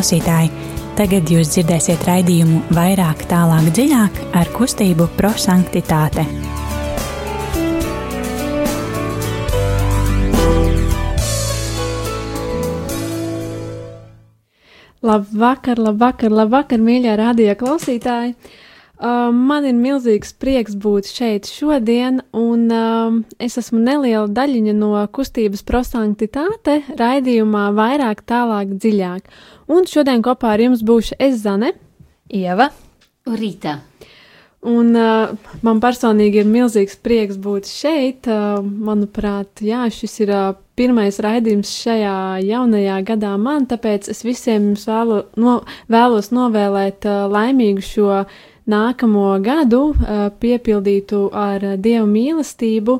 Klausītāji, tagad jūs dzirdēsiet raidījumu vairāk, tālāk, dziļāk ar kustību prosanktitāte. Labvakar, labvakar, labvakar, mīļā radio klausītāji! Uh, man ir milzīgs prieks būt šeit šodien, un uh, es esmu neliela daļiņa no kustības prosanktitāte raidījumā vairāk, tālāk, dziļāk. Un šodien kopā ar jums būšu es Zane, Ieva un Rīta. Un uh, man personīgi ir milzīgs prieks būt šeit. Uh, manuprāt, jā, šis ir uh, pirmais raidījums šajā jaunajā gadā man, tāpēc es visiem jums vēlu, no, vēlos novēlēt uh, laimīgu šo nākamo gadu, piepildītu ar Dieva mīlestību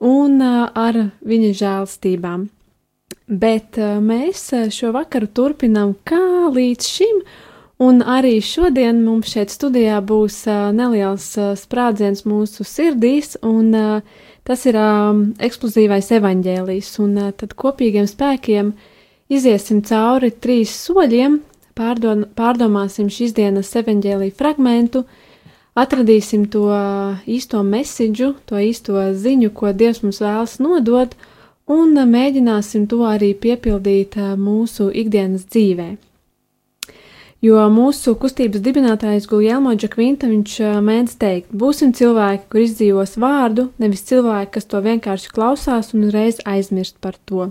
un ar viņa žēlstībām. Bet mēs šo vakaru turpinām kā līdz šim, un arī šodien mums šeit studijā būs neliels sprādziens mūsu sirdīs, un tas ir eksplozīvais evaņģēlijs, un tad kopīgiem spēkiem iziesim cauri trīs soļiem, pārdon, pārdomāsim šīs dienas evaņģēlīja fragmentu, atradīsim to īsto mesidžu, to īsto ziņu, ko Dievs mums vēlas nodot, un mēģināsim to arī piepildīt mūsu ikdienas dzīvē. Jo mūsu kustības dibinātājs Guljelmo Džakvinta viņš mēdz teikt, būsim cilvēki, kur izdzīvos vārdu, nevis cilvēki, kas to vienkārši klausās un uzreiz aizmirst par to.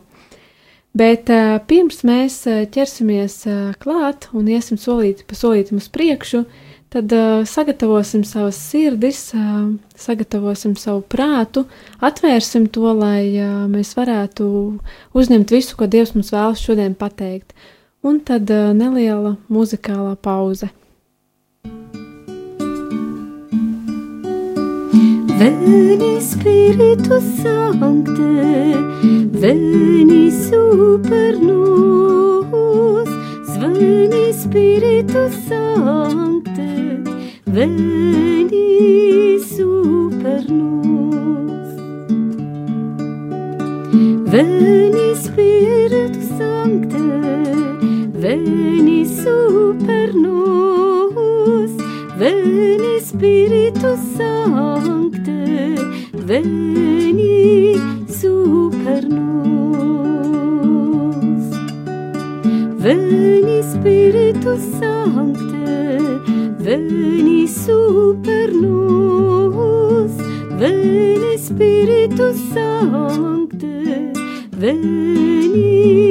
Bet uh, pirms mēs uh, ķersimies uh, klāt un iesim solīti pa solītam uz priekšu, tad uh, sagatavosim savas sirdis, uh, sagatavosim savu prātu, atvērsim to, lai uh, mēs varētu uzņemt visu, ko Dievs mums vēlas šodien pateikt. Un tad uh, neliela muzikālā pauze. Veni Spiritus Sancte, veni super nos. Veni Spiritus Sancte, veni super nos. Veni Spiritus Sancte, veni super nos. Veni Spiritus Sancte, veni super nos. Veni Spiritus Sancte, veni super nos. Veni Spiritus Sancte, veni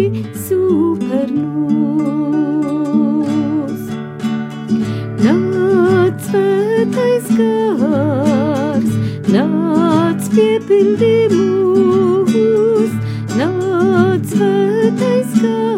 svētais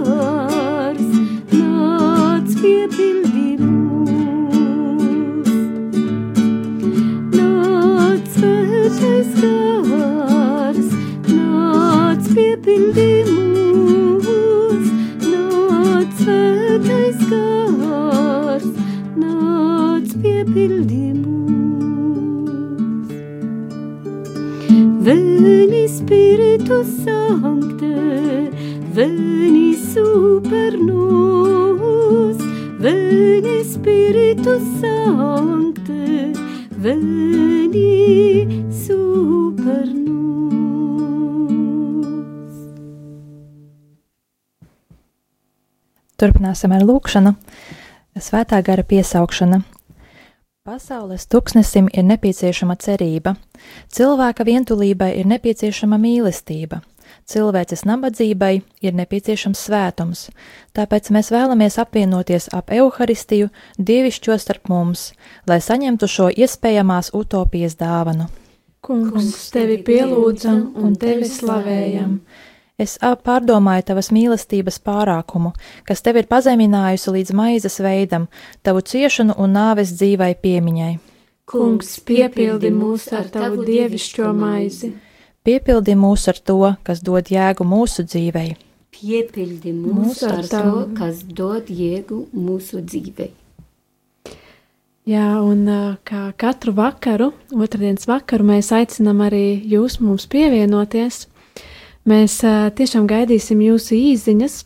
veni Spiritus Sancte, veni super nos. Turpināsim ar lūkšanu. Svētā gara piesaukšana. Pasaules tuksnesim ir nepieciešama cerība, cilvēka vientulībai ir nepieciešama mīlestība, cilvēces nabadzībai ir nepieciešams svētums, tāpēc mēs vēlamies apvienoties ap evaharistiju, dievišķo starp mums, lai saņemtu šo iespējamās utopijas dāvanu. Kungs, tevi pielūdzam un tevi slavējam. Es pārdomāju tavas mīlestības pārākumu, kas tev ir pazeminājusi līdz maizes veidam, tavu ciešanu un nāves dzīvai piemiņai. Kungs, piepildi mūs ar tavu dievišķo maizi. Piepildi mūs ar to, kas dod jēgu mūsu dzīvei. Piepildi mūs ar to, kas dod jēgu mūsu dzīvei. Jā, un kā katru vakaru, otrdienas vakaru, mēs aicinām arī jūs mums pievienoties. Mēs tiešām gaidīsim jūsu īsiņas.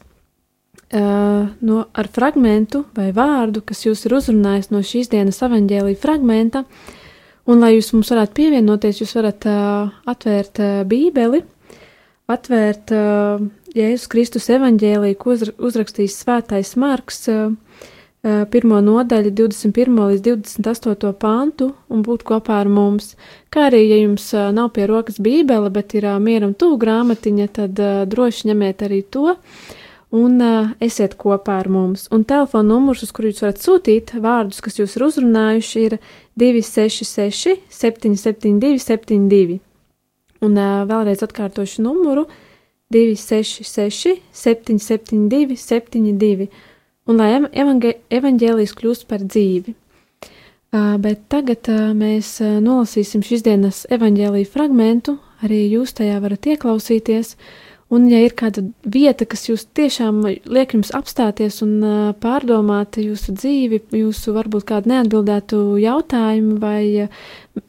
uh, no, ar fragmentu vai vārdu, kas jūs ir uzrunājis no šīs dienas evaņģēlīja fragmenta, un lai jūs mums varētu pievienoties, jūs varat uh, atvērt uh, bībeli, atvērt uh, Jēzus Kristus evaņģēlīju, ko uzrakstījis svētais Marks, uh, pirmo nodaļu, 21. līdz 28. pantu un būt kopā ar mums. Kā arī, ja jums nav pie rokas bībele, bet ir mieram tuvu grāmatiņa, tad droši ņemiet arī to un esiet kopā ar mums. Un telefona numurs, uz kuru jūs varat sūtīt vārdus, kas jūs ir uzrunājuši, ir 266 772 72. Un vēlreiz atkārtošu numuru 266 772 72 un lai evaņģēlijs kļūst par dzīvi. Uh, bet tagad uh, mēs uh, nolasīsim šīs dienas evaņģēlīju fragmentu, arī jūs tajā varat ieklausīties, un ja ir kāda vieta, kas jūs tiešām liek jums apstāties un pārdomāt jūsu dzīvi, jūsu varbūt kādu neatbildētu jautājumu vai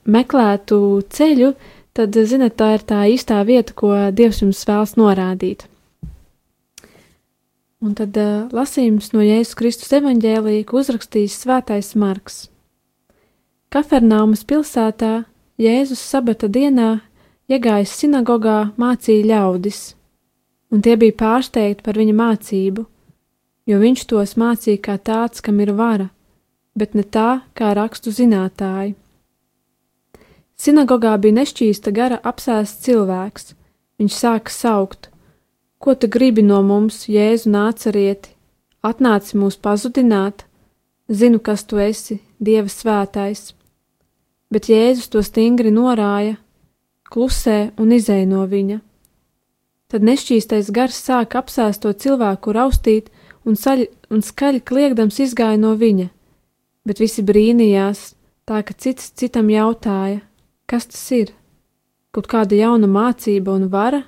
meklētu ceļu, tad, zinat, tā ir tā īstā vieta, ko Dievs jums vēlas norādīt. Un tad uh, lasījums no Jēzus Kristus evaņģēlīja, ko uzrakstījis Svētais Marks. Kafernaumas pilsētā Jēzus sabata dienā iegājis sinagogā mācīja ļaudis, un tie bija pārsteigti par viņa mācību, jo viņš tos mācīja kā tāds, kam ir vara, bet ne tā, kā rakstu zinātāji. Sinagogā bija nešķīsta gara apsēsts cilvēks, viņš sāka saukt: Ko tu gribi no mums, Jēzu nācarieti? Atnāci mūs pazudināt, zinu, kas tu esi, Dieva svētais. Bet Jēzus to stingri norāja, klusē un izēja no viņa. Tad nešķīstais gars sāka apsēst to cilvēku raustīt un, saļ, un skaļi kliegdams izgāja no viņa, bet visi brīnījās, tā ka cits citam jautāja, kas tas ir? Kaut kāda jauna mācība un vara?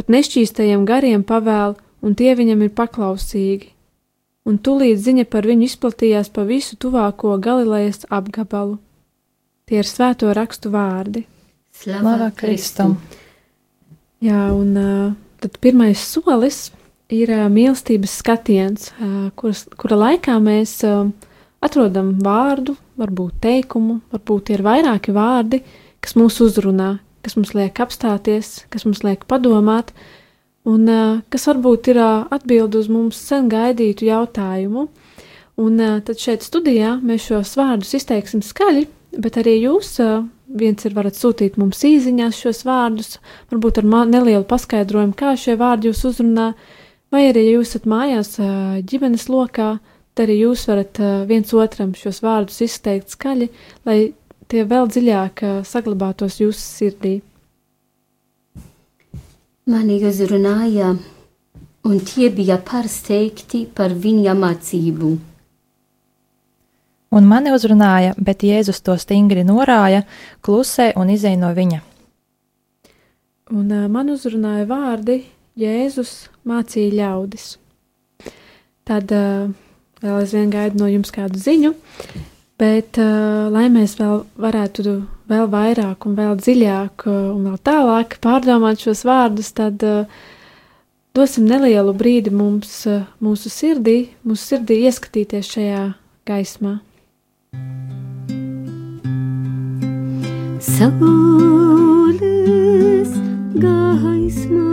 pat nešķīstajiem gariem pavēl, un tie viņam ir paklausīgi. Un tūlīt ziņa par viņu izplatījās pa visu tuvāko Galilejas apgabalu. Tie ir svēto rakstu vārdi. Slava Kristum! Jā, un tad pirmais solis ir mīlestības skatiens, kuras, kura laikā mēs atrodam vārdu, varbūt teikumu, varbūt ir vairāki vārdi, kas mūs uzrunā, kas mums liek apstāties, kas mums liek padomāt, un kas varbūt ir atbild uz mums sen gaidītu jautājumu. Un tad šeit studijā mēs šos vārdus izteiksim skaļi, bet arī jūs viens ir varat sūtīt mums īsiņās šos vārdus, varbūt ar nelielu paskaidrojumu, kā šie vārdi jūs uzrunā, vai arī, ja jūs esat mājās ģimenes lokā, tad arī jūs varat viens otram šos vārdus izteikt skaļi, lai tie vēl dziļāk saglabātos jūsu sirdī. Mani uzrunāja, un tie bija pārsteigti par viņa mācību. Un mani uzrunāja, bet Jēzus to stingri norāja, klusē un izēja no viņa. Un man uzrunāja vārdi, Jēzus mācīja ļaudis. Tad vēl aizvien gaidu no jums kādu ziņu. Bet, lai mēs vēl varētu vēl vairāk, un vēl dziļāk, un vēl tālāk pārdomāt šos vārdus, tad dosim nelielu brīdi mums, mūsu sirdī, mūsu sirdī ieskatīties šajā gaismā. Saules gaismā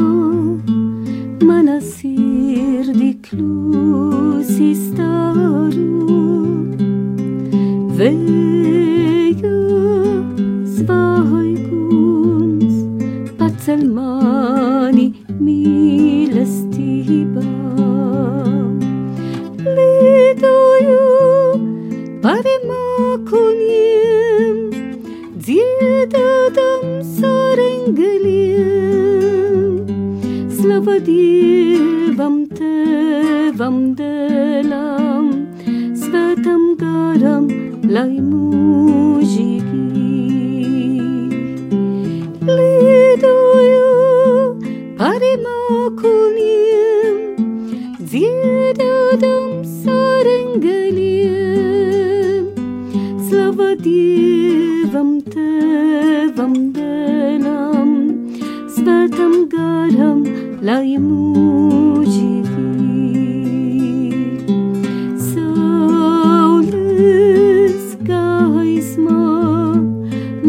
Slavadevam Tevam Delam Svetam Garam Laimujivi Saulis Gaisma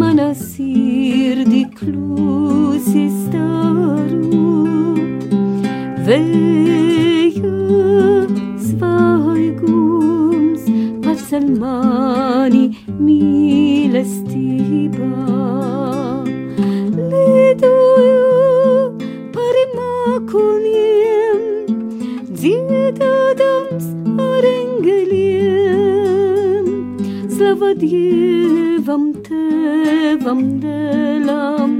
Manasir Diclus Istaru Veia Svaigums Par Salman slava Dievam, Tevam, Dēlam,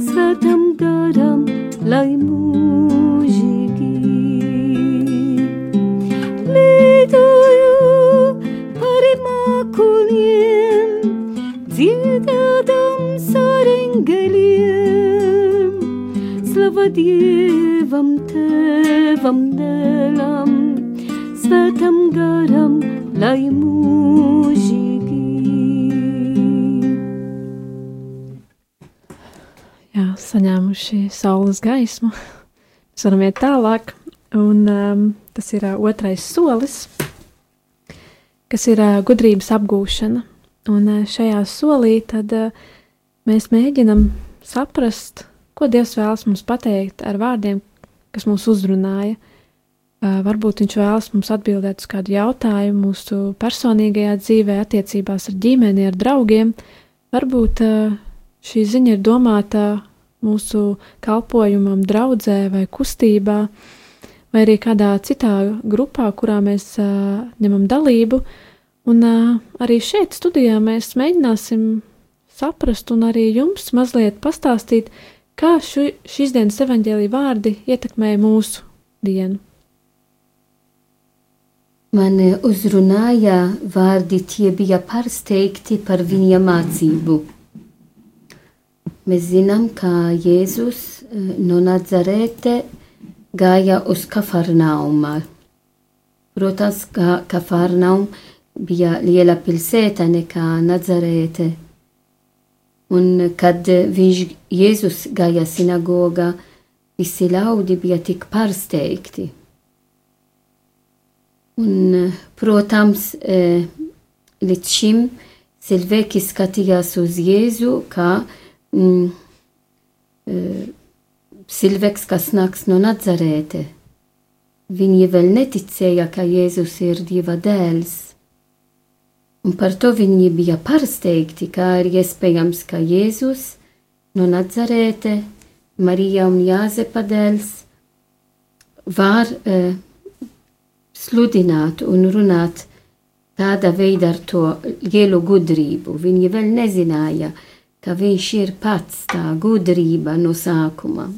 Svētam garam, lai mūžīgi. Lidoju par mākoņiem, dziedādams ar engeliem, slava Dievam, Tevam, Dēlam, saņēmuši saules gaismu. Mēs varam iet tālāk, un um, tas ir uh, otrais solis, kas ir uh, gudrības apgūšana. Un uh, šajā solī tad uh, mēs mēģinam saprast, ko Dievs vēlas mums pateikt ar vārdiem, kas mūs uzrunāja. Uh, varbūt viņš vēlas mums atbildēt uz kādu jautājumu mūsu personīgajā dzīvē, attiecībās ar ģimeni, ar draugiem. Varbūt uh, šī ziņa ir domāta mūsu kalpojumam, draudzē vai kustībā, vai arī kādā citā grupā, kurā mēs uh, ņemam dalību. Un uh, arī šeit studijā mēs mēģināsim saprast un arī jums mazliet pastāstīt, kā šu, šīs dienas evaņģēlī vārdi ietekmēja mūsu dienu. Man uzrunāja vārdi, tie bija pārsteigti par viņa mācību. Mēs zinām, ka Jēzus no Nazarete gāja uz Kafarnaumā. Protams, ka Kafarnaum bija liela pilsēta nekā Nazarete. Un kad viņš Jēzus gāja sinagogā, visi ļaudi bija tik pārsteigti. Un, protams, līdz šim cilvēki skatījās uz Jēzu kā mm, cilvēks, kas nāks no Nazarēte. Viņi vēl neticēja, ka Jēzus ir Dieva dēls. Un par to viņi bija pārsteigti, kā ir iespējams, ka Jēzus no Nazarēte, Marija un Jāzepa dēls var uh, sludināt un runāt tādā veidā ar to lielu gudrību. Viņi vēl nezināja, ka viņš ir pats tā gudrība no sākuma.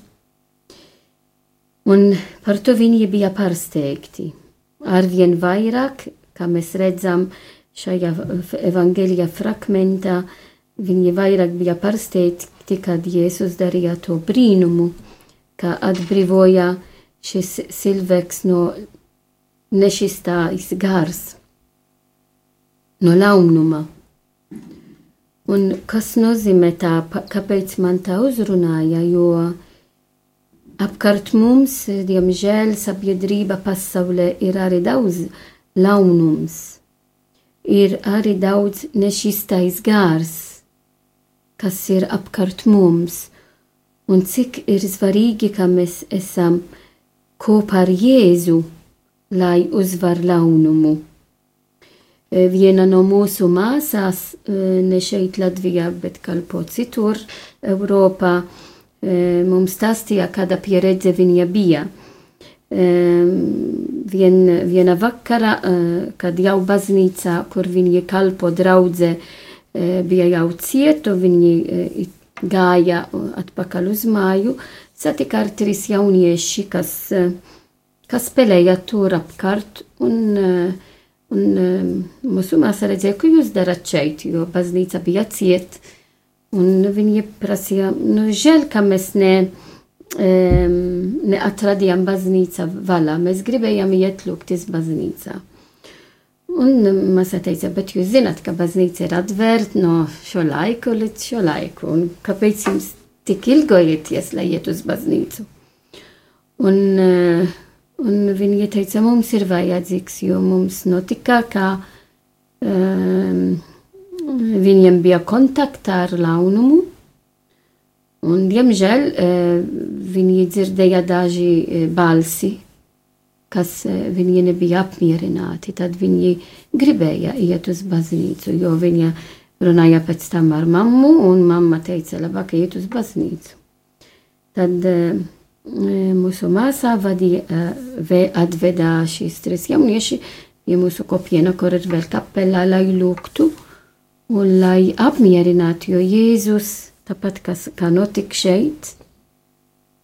Un par to viņi bija pārsteigti. Arvien vairāk, kā mēs redzam šajā evangelija fragmentā, viņi vairāk bija pārsteigti, kad Jēzus darīja to brīnumu, ka atbrīvoja šis cilvēks no nešistājas gars, no launuma. Un kas nozīmē tā, kāpēc man tā uzrunāja, jo apkārt mums, diemžēl, sabiedrība pasaulē ir arī daudz launums, ir arī daudz nešistais gārs, kas ir apkārt mums, un cik ir svarīgi, ka mēs esam kopā ar Jēzu, lai uzvar launumu. Viena no mūsu māsās, ne šeit Latvijā, bet kalpo citur Eiropā, mums stāstīja, kāda pieredze viņa bija. Vien, viena vakara, kad jau baznīcā, kur viņi kalpo draudze, bija jau cietu, viņi gāja atpakaļ uz māju, satika ar trīs jaunieši, kas, kas spēlēja tur apkārt, un, un mūsu māsa redzēja, ko jūs darat šeit, jo baznīca bija cieta. Un viņi prasīja, nu, žēl, ka mēs ne, um, neatradījām baznīca valā. Mēs gribējām iet lūgties baznīcā. Un māsa teica, bet jūs zināt, ka baznīca ir atvērta no šo laiku līdz šo laiku. Un kāpēc jums tik ilgojaties, lai iet uz baznīcu? Un, uh, un viņi teica, mums ir vajadzīgs, jo mums notika, ka um, viņiem bija kontaktā ar launumu. Un, diemžēl viņi dzirdēja daži balsi, kas viņi nebija apmierināti. Tad viņi gribēja iet uz baznīcu, jo viņa runāja pēc tam ar mammu, un mamma teica, labāk iet uz baznīcu. Tad mūsu māsā vadīja, atvedā šīs trīs jaunieši pie mūsu kopiena, kur ir vēl kapelā, lai lūgtu un lai apmierinātu, jo Jēzus, tāpat kas, kā notika šeit,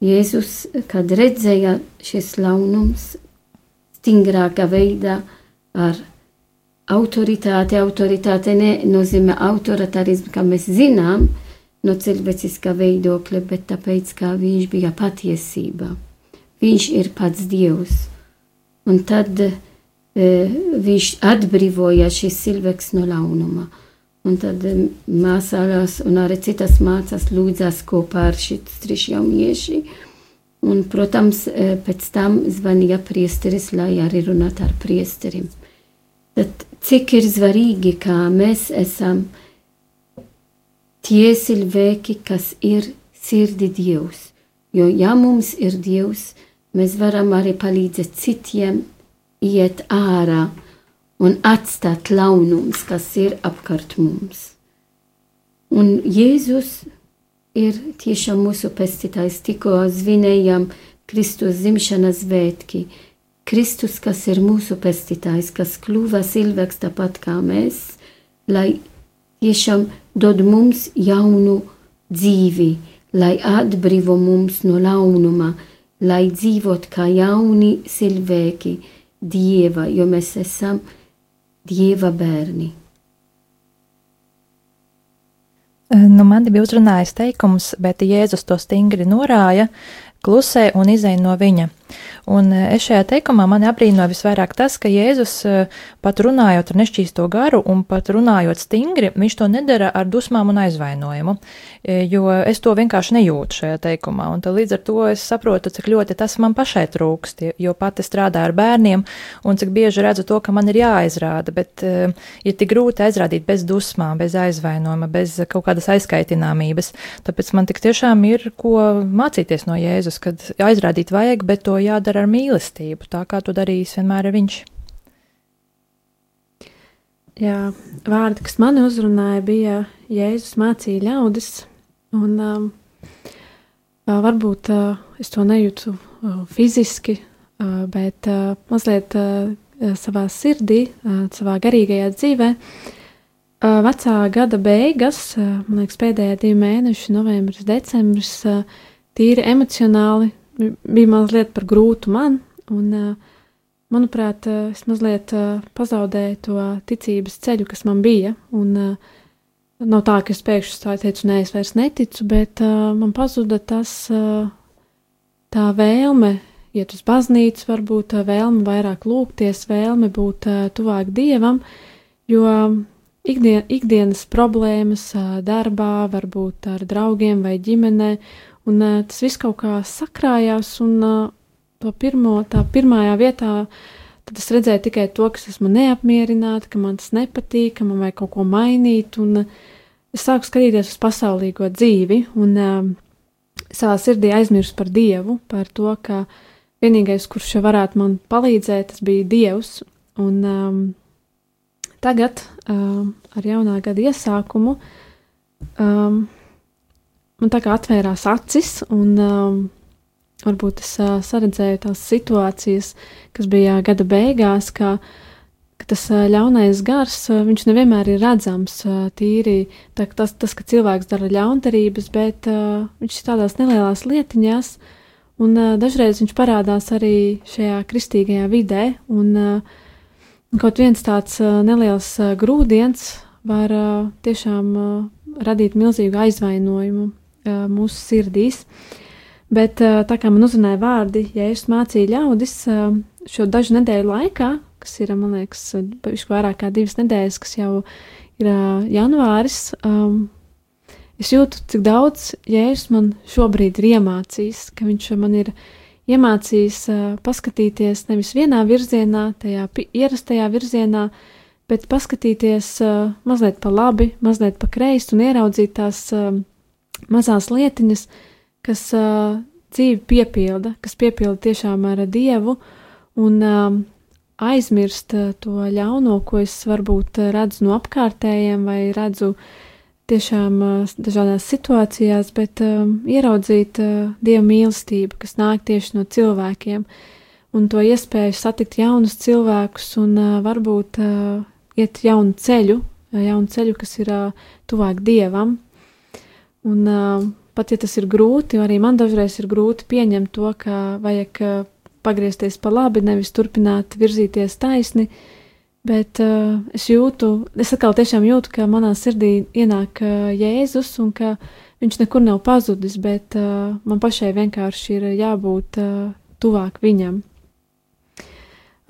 Jēzus, kad redzēja šis launums, stingrākā veidā ar autoritāti, autoritāte nenozīmē autoritārismu, kā mēs zinām, no cilvēciskā viedokļa, bet tāpēc, ka viņš bija patiesība. Viņš ir pats Dievs. Un tad e, viņš atbrīvoja šis cilvēks no launuma. Un tad māsās un arī citas mācās lūdzās kopā ar trīs jaunieši. Un, protams, pēc tam zvanīja priesteris, lai arī runātu ar priesterim. Tad cik ir svarīgi, kā mēs esam tie cilvēki, kas ir sirdi Dievs. Jo, ja mums ir Dievs, mēs varam arī palīdzēt citiem iet ārā un atstāt launums, kas ir apkārt mums. Un Jēzus ir tiešām mūsu pestītājs, tikko svinējām Kristus zimšanas svētki. Kristus, kas ir mūsu pestītājs, kas kļuva cilvēks tāpat kā mēs, lai tiešām dod mums jaunu dzīvi, lai atbrīvo mums no launuma, lai dzīvot kā jauni cilvēki Dieva, jo mēs esam Dieva bērni. Nu, man bija uzrunājis teikums, bet Jēzus to stingri norāja, klusē un izēj no viņa. Un e, es šajā teikumā man apbrīnoja visvairāk tas, ka Jēzus e, pat runājot ar nešķīsto garu un pat runājot stingri, viņš to nedara ar dusmām un aizvainojumu, e, jo es to vienkārši nejūtu šajā teikumā. Un līdz ar to es saprotu, cik ļoti tas man pašai trūkst, jo pati strādāju ar bērniem un cik bieži redzu to, ka man ir jāizrāda, bet ir tik grūti aizrādīt bez dusmām, bez aizvainojuma, bez kaut kādas aizkaitināmības. Tāpēc man tik tiešām ir ko mācīties no Jēzus, kad aizrādīt vajag, bet to jādara ar mīlestību, tā kā to darījis vienmēr viņš. Jā, vārdi, kas mani uzrunāja, bija Jēzus mācīja ļaudis, un um, varbūt uh, es to nejūtu uh, fiziski, uh, bet uh, mazliet uh, savā sirdī, uh, savā garīgajā dzīvē. Uh, vecā gada beigas, uh, man liekas, pēdējā divi mēneši, novembris, decembris, uh, tīri emocionāli bija mazliet par grūtu man, un, manuprāt, es mazliet pazaudēju to ticības ceļu, kas man bija, un nav tā, ka es pēkšņi tā teicu, nē, es vairs neticu, bet man pazuda tas, tā vēlme iet uz baznīcu, varbūt vēlme vairāk lūgties, vēlme būt tuvāk Dievam, jo ikdien, ikdienas problēmas darbā, varbūt ar draugiem vai ģimenei, Un uh, tas viss kaut kā sakrājās, un to pirmo, tā pirmajā vietā tad es redzēju tikai to, ka esmu neapmierināta, ka man tas nepatīk, ka man vajag kaut ko mainīt, un uh, es sāku skatīties uz pasaulīgo dzīvi, un savā sirdī aizmirsu par Dievu, par to, ka vienīgais, kurš varētu man palīdzēt, tas bija Dievs, un um, tagad um, ar jaunā gada iesākumu um, man tā kā atvērās acis, un um, varbūt es uh, saredzēju tās situācijas, kas bija gada beigās, ka, ka tas uh, ļaunais gars, uh, viņš nevienmēr ir redzams uh, tīri, tā, tas, tas, ka cilvēks dara ļaundarības, bet uh, viņš ir tādās nelielās lietiņās, un uh, dažreiz viņš parādās arī šajā kristīgajā vidē, un uh, kaut viens tāds uh, neliels uh, grūdienis var uh, tiešām uh, radīt milzīgu aizvainojumu mūsu sirdīs. Bet tā kā man uzrunāja vārdi, ja es mācīju ļaudis šo dažu nedēļu laikā, kas ir, man liekas, pavisam vairāk kā divas nedēļas, kas jau ir janvāris, es jūtu, cik daudz jēzus man šobrīd ir iemācījis, ka viņš man ir iemācījis paskatīties nevis vienā virzienā, tajā ierastajā virzienā, bet paskatīties mazliet pa labi, mazliet pa kreisi un ieraudzīt tās uh, mazās lietiņas, kas uh, dzīvi piepilda, kas piepilda tiešām ar Dievu, un um, aizmirst uh, to ļauno, ko es varbūt uh, redzu no apkārtējiem vai redzu tiešām uh, dažādās situācijās, bet um, ieraudzīt uh, Dieva mīlestību, kas nāk tieši no cilvēkiem, un to iespēju satikt jaunus cilvēkus un uh, varbūt uh, iet jaunu ceļu, uh, jaunu ceļu, kas ir uh, tuvāk Dievam. Un, uh, pat ja tas ir grūti, arī man dažreiz ir grūti pieņemt to, ka vajag uh, pagriezties pa labi, nevis turpināt virzīties taisni. Bet uh, es jūtu, es atkal tiešām jūtu, ka manā sirdī ienāk uh, Jēzus un ka viņš nekur nav pazudis, bet uh, man pašai vienkārši ir jābūt uh, tuvāk viņam.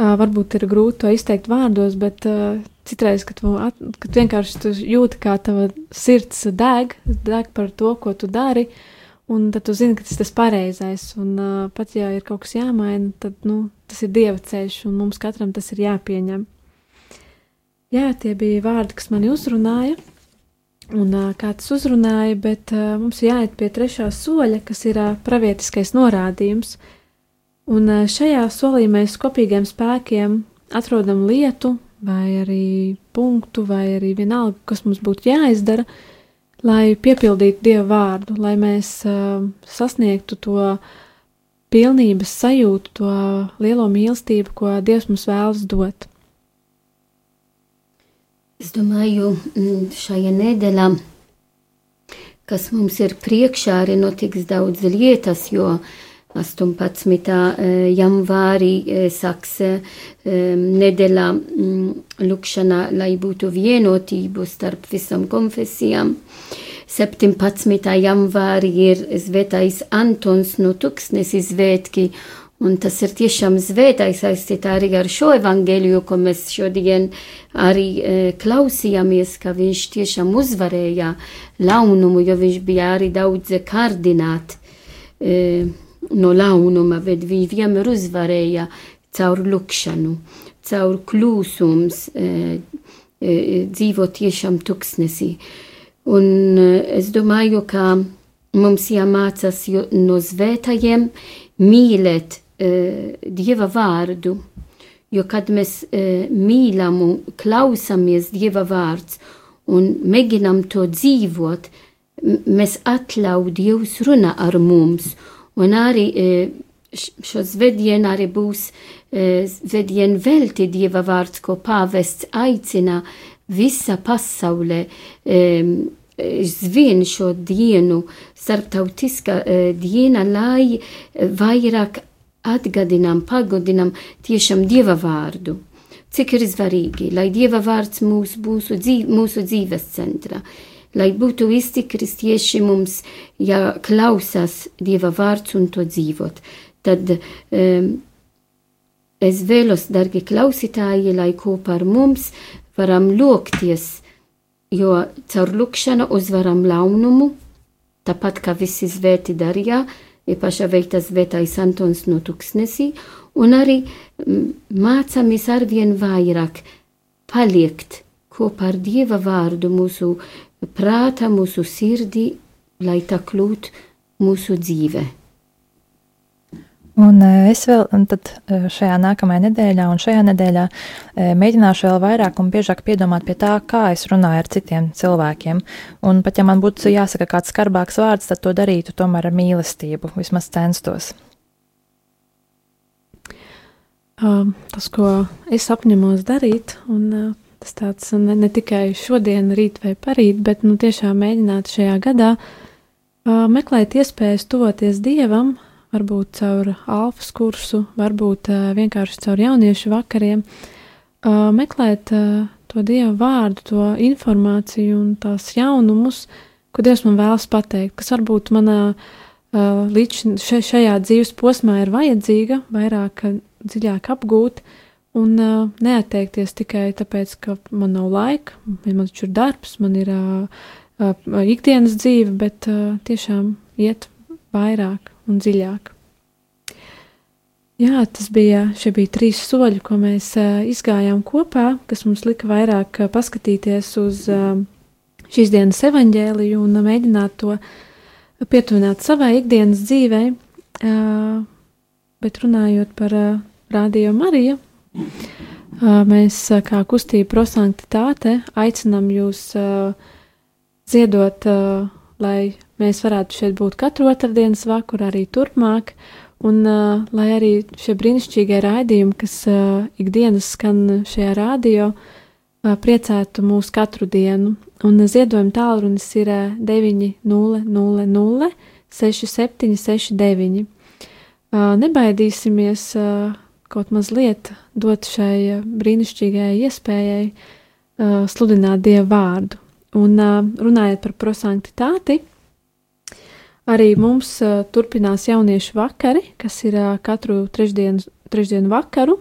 Uh, varbūt ir grūti to izteikt vārdos, bet uh, citreiz, kad, at, kad vienkārši tu jūti, kā tava sirds deg, deg par to, ko tu dari, uh, Un tad tu zini, ka tas ir tas pareizais. Un uh, pat ja ir kaut kas jāmaina, tad nu, tas ir dieva ceļš, un mums katram tas ir jāpieņem. Jā, tie bija vārdi, kas mani uzrunāja, un uh, kā tas uzrunāja, bet uh, mums jāiet pie trešā soļa, kas ir uh, pravietiskais norādījums. Un uh, šajā solī mēs kopīgiem spēkiem atrodam lietu, vai arī punktu, vai arī vienalga, kas mums būtu jāizdara, uh, lai piepildītu Dieva vārdu, lai mēs uh, sasniegtu to pilnības sajūtu, to lielo mīlestību, ko Dievs mums vēlas dot. Es domāju, mm, šajā nedēļā, kas mums ir priekšā, arī notiks daudz lietas, jo 18. Eh, janvārī eh, sāks nedēļā mm, lūkšana, lai būtu vienotību starp visam konfesijām. 17. janvārī ir svētais Antons no Tuksnes izvētki, un tas ir tiešām svētais aizcitā arī ar šo evangeliju, ko mēs šodien arī e, klausījāmies, ka viņš tiešām uzvarēja launumu, jo viņš bija arī daudz kārdināt e, no launuma, bet viņš vienmēr uzvarēja caur lukšanu, caur klusums, e, e, dzīvo tiešām tuksnesī. Un e, es domāju, ka mums jāmācās no svētajiem mīlēt e, Dieva vārdu, jo kad mēs e, mīlam un klausamies Dieva vārds un mēģinam to dzīvot, mēs atļauj Dievs runa ar mums, un arī e, šo svētdienu arī būs e, svētdienu velti Dieva vārds, ko pāvests aicina visa pasaulē e, zvien šo dienu, starptautiskā e, diena, lai vairāk atgādinām, pagodinām tiešām Dieva vārdu. Cik ir svarīgi, lai Dieva vārds mūs būtu dzīv, mūsu dzīves centrā, lai būtu visi kristieši mums jāklausās Dieva vārds un to dzīvot tad um, es vēlos, dargi klausītāji, lai kopā ar mums varam lūgties, jo caur lūkšanu uzvaram launumu, tāpat kā visi svēti darīja, īpaši veiktas svētais Antons no Tuksnesī, un arī mācāmies arvien vairāk paliekt kopā ar Dieva vārdu mūsu prāta, mūsu sirdī, lai tā kļūtu mūsu dzīve. Un es vēl un šajā nākamajā nedēļā un šajā nedēļā mēģināšu vēl vairāk un biežāk piedomāt pie tā, kā es runāju ar citiem cilvēkiem. Un pat ja man būtu jāsaka kāds skarbāks vārds, tad to darītu tomēr ar mīlestību, vismaz censtos. Tas, ko es apņemos darīt, un tas tāds ne, ne tikai šodien, rīt vai parīt, bet nu, tiešām mēģināt šajā gadā uh, meklēt iespējas tuvoties Dievam, varbūt caur alfas kursu, varbūt uh, vienkārši caur jauniešu vakariem, uh, meklēt uh, to dievu vārdu, to informāciju un tās jaunumus, ko Dievs man vēlas pateikt, kas varbūt manā uh, līdz šajā dzīves posmā ir vajadzīga, vairāk dziļāk apgūt. Un uh, neatteikties tikai tāpēc, ka man nav laika, man taču ir darbs, man ir uh, uh, ikdienas dzīve, bet uh, tiešām iet vairāk un dziļāk. Jā, tas bija, šie bija trīs soļi, ko mēs uh, izgājām kopā, kas mums lika vairāk uh, paskatīties uz uh, šīs dienas evaņģēliju un uh, mēģināt to pietuvināt savai ikdienas dzīvei, uh, bet runājot par uh, Radio Marija. Mēs, kā kustība prosanktitāte, aicinām jūs ziedot, lai mēs varētu šeit būt katru otrdienas vakaru, arī turpmāk, un lai arī šie brīnišķīgie raidījumi, kas ikdienas skan šajā radio, priecētu mūs katru dienu. Un ziedojuma tālrunis ir 900 6769. Nebaidīsimies kaut mazliet dot šai brīnišķīgajai iespējai uh, sludināt Dievu vārdu. Un uh, runājot par prosanktitāti, arī mums uh, turpinās jauniešu vakari, kas ir uh, katru trešdienu, trešdienu vakaru.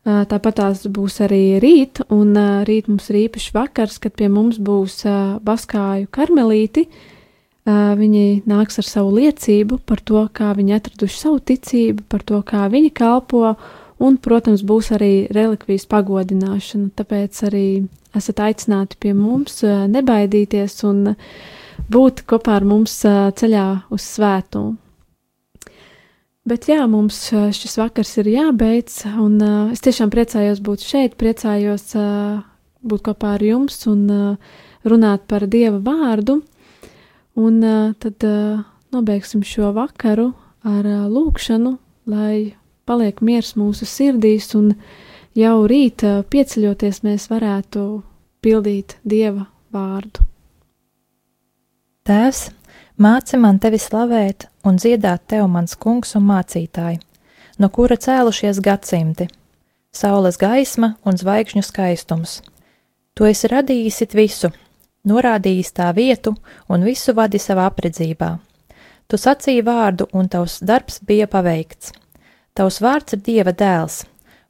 Uh, tāpat tās būs arī rīt, un uh, rīt mums ir īpašs vakars, kad pie mums būs uh, baskāju karmelīti. Uh, viņi nāks ar savu liecību par to, kā viņi atraduši savu ticību, par to, kā viņi kalpo, un, protams, būs arī relikvijas pagodināšana. Tāpēc arī esat aicināti pie mums, nebaidīties un būt kopā ar mums ceļā uz svētumu. Bet jā, mums šis vakars ir jābeidz, un uh, es tiešām priecājos būt šeit, priecājos uh, būt kopā ar jums un uh, runāt par Dieva vārdu. Un tad nobeigsim šo vakaru ar lūkšanu, lai paliek miers mūsu sirdīs, un jau rīt pieceļoties mēs varētu pildīt Dieva vārdu. Tēvs, māci man tevi slavēt un dziedāt tev, mans kungs un mācītāji, no kura cēlušies gadsimti, saules gaisma un zvaigžņu skaistums. Tu esi radījis visu, norādījis tā vietu un visu vadi savā apredzībā. Tu sacīji vārdu, un tavs darbs bija paveikts. Tavs vārds ir Dieva dēls,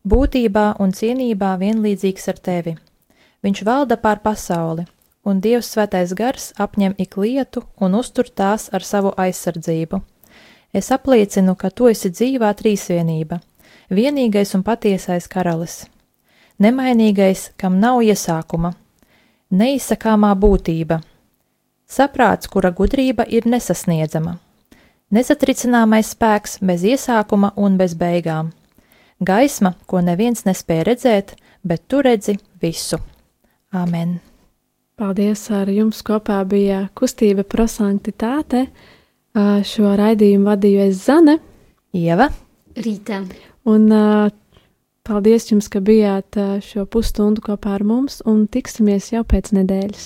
būtībā un cienībā vienlīdzīgs ar tevi. Viņš valda pār pasauli, un Dievs svētais gars apņem ik lietu un uztur tās ar savu aizsardzību. Es apliecinu, ka tu esi dzīvā trīsvienība, vienīgais un patiesais karalis, nemainīgais, kam nav iesākuma, neizsakāmā būtība, saprāts, kura gudrība ir nesasniedzama, nesatricināmais spēks bez iesākuma un bez beigām, gaisma, ko neviens nespēja redzēt, bet tu redzi visu. Āmen! Paldies! Ar jums kopā bija kustība prosanktitāte. Šo raidījumu vadīju es Zane. Ieva! Rītā! Un uh, Paldies jums, ka bijāt šo pusstundu kopā ar mums, un tiksimies jau pēc nedēļas.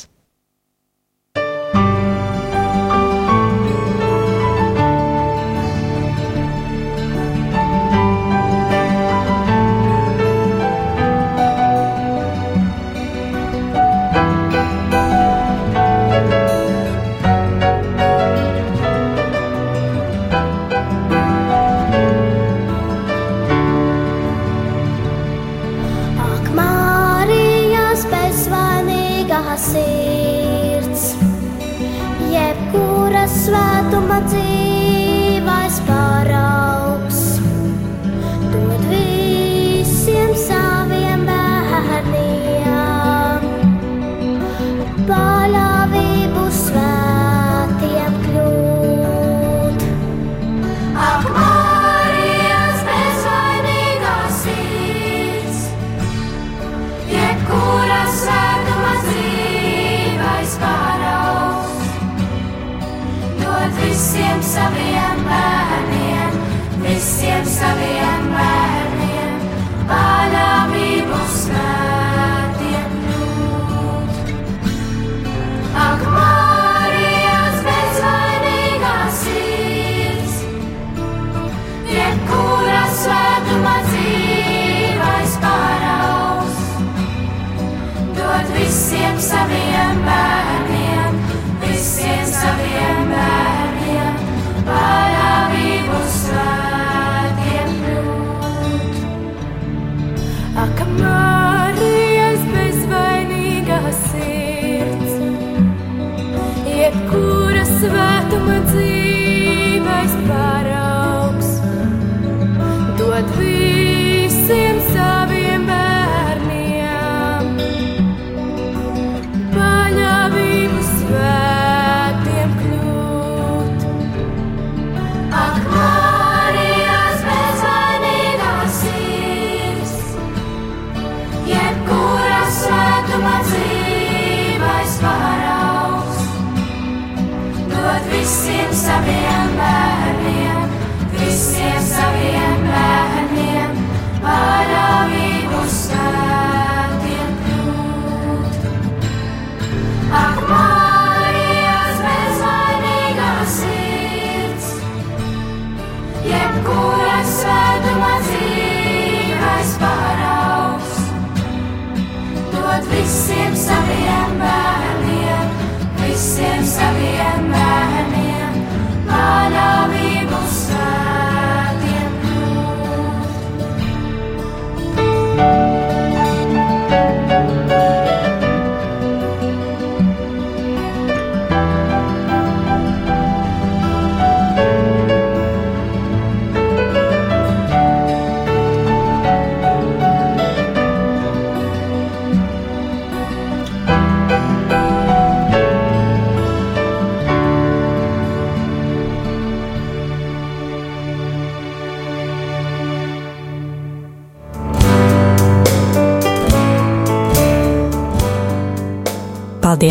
Sabe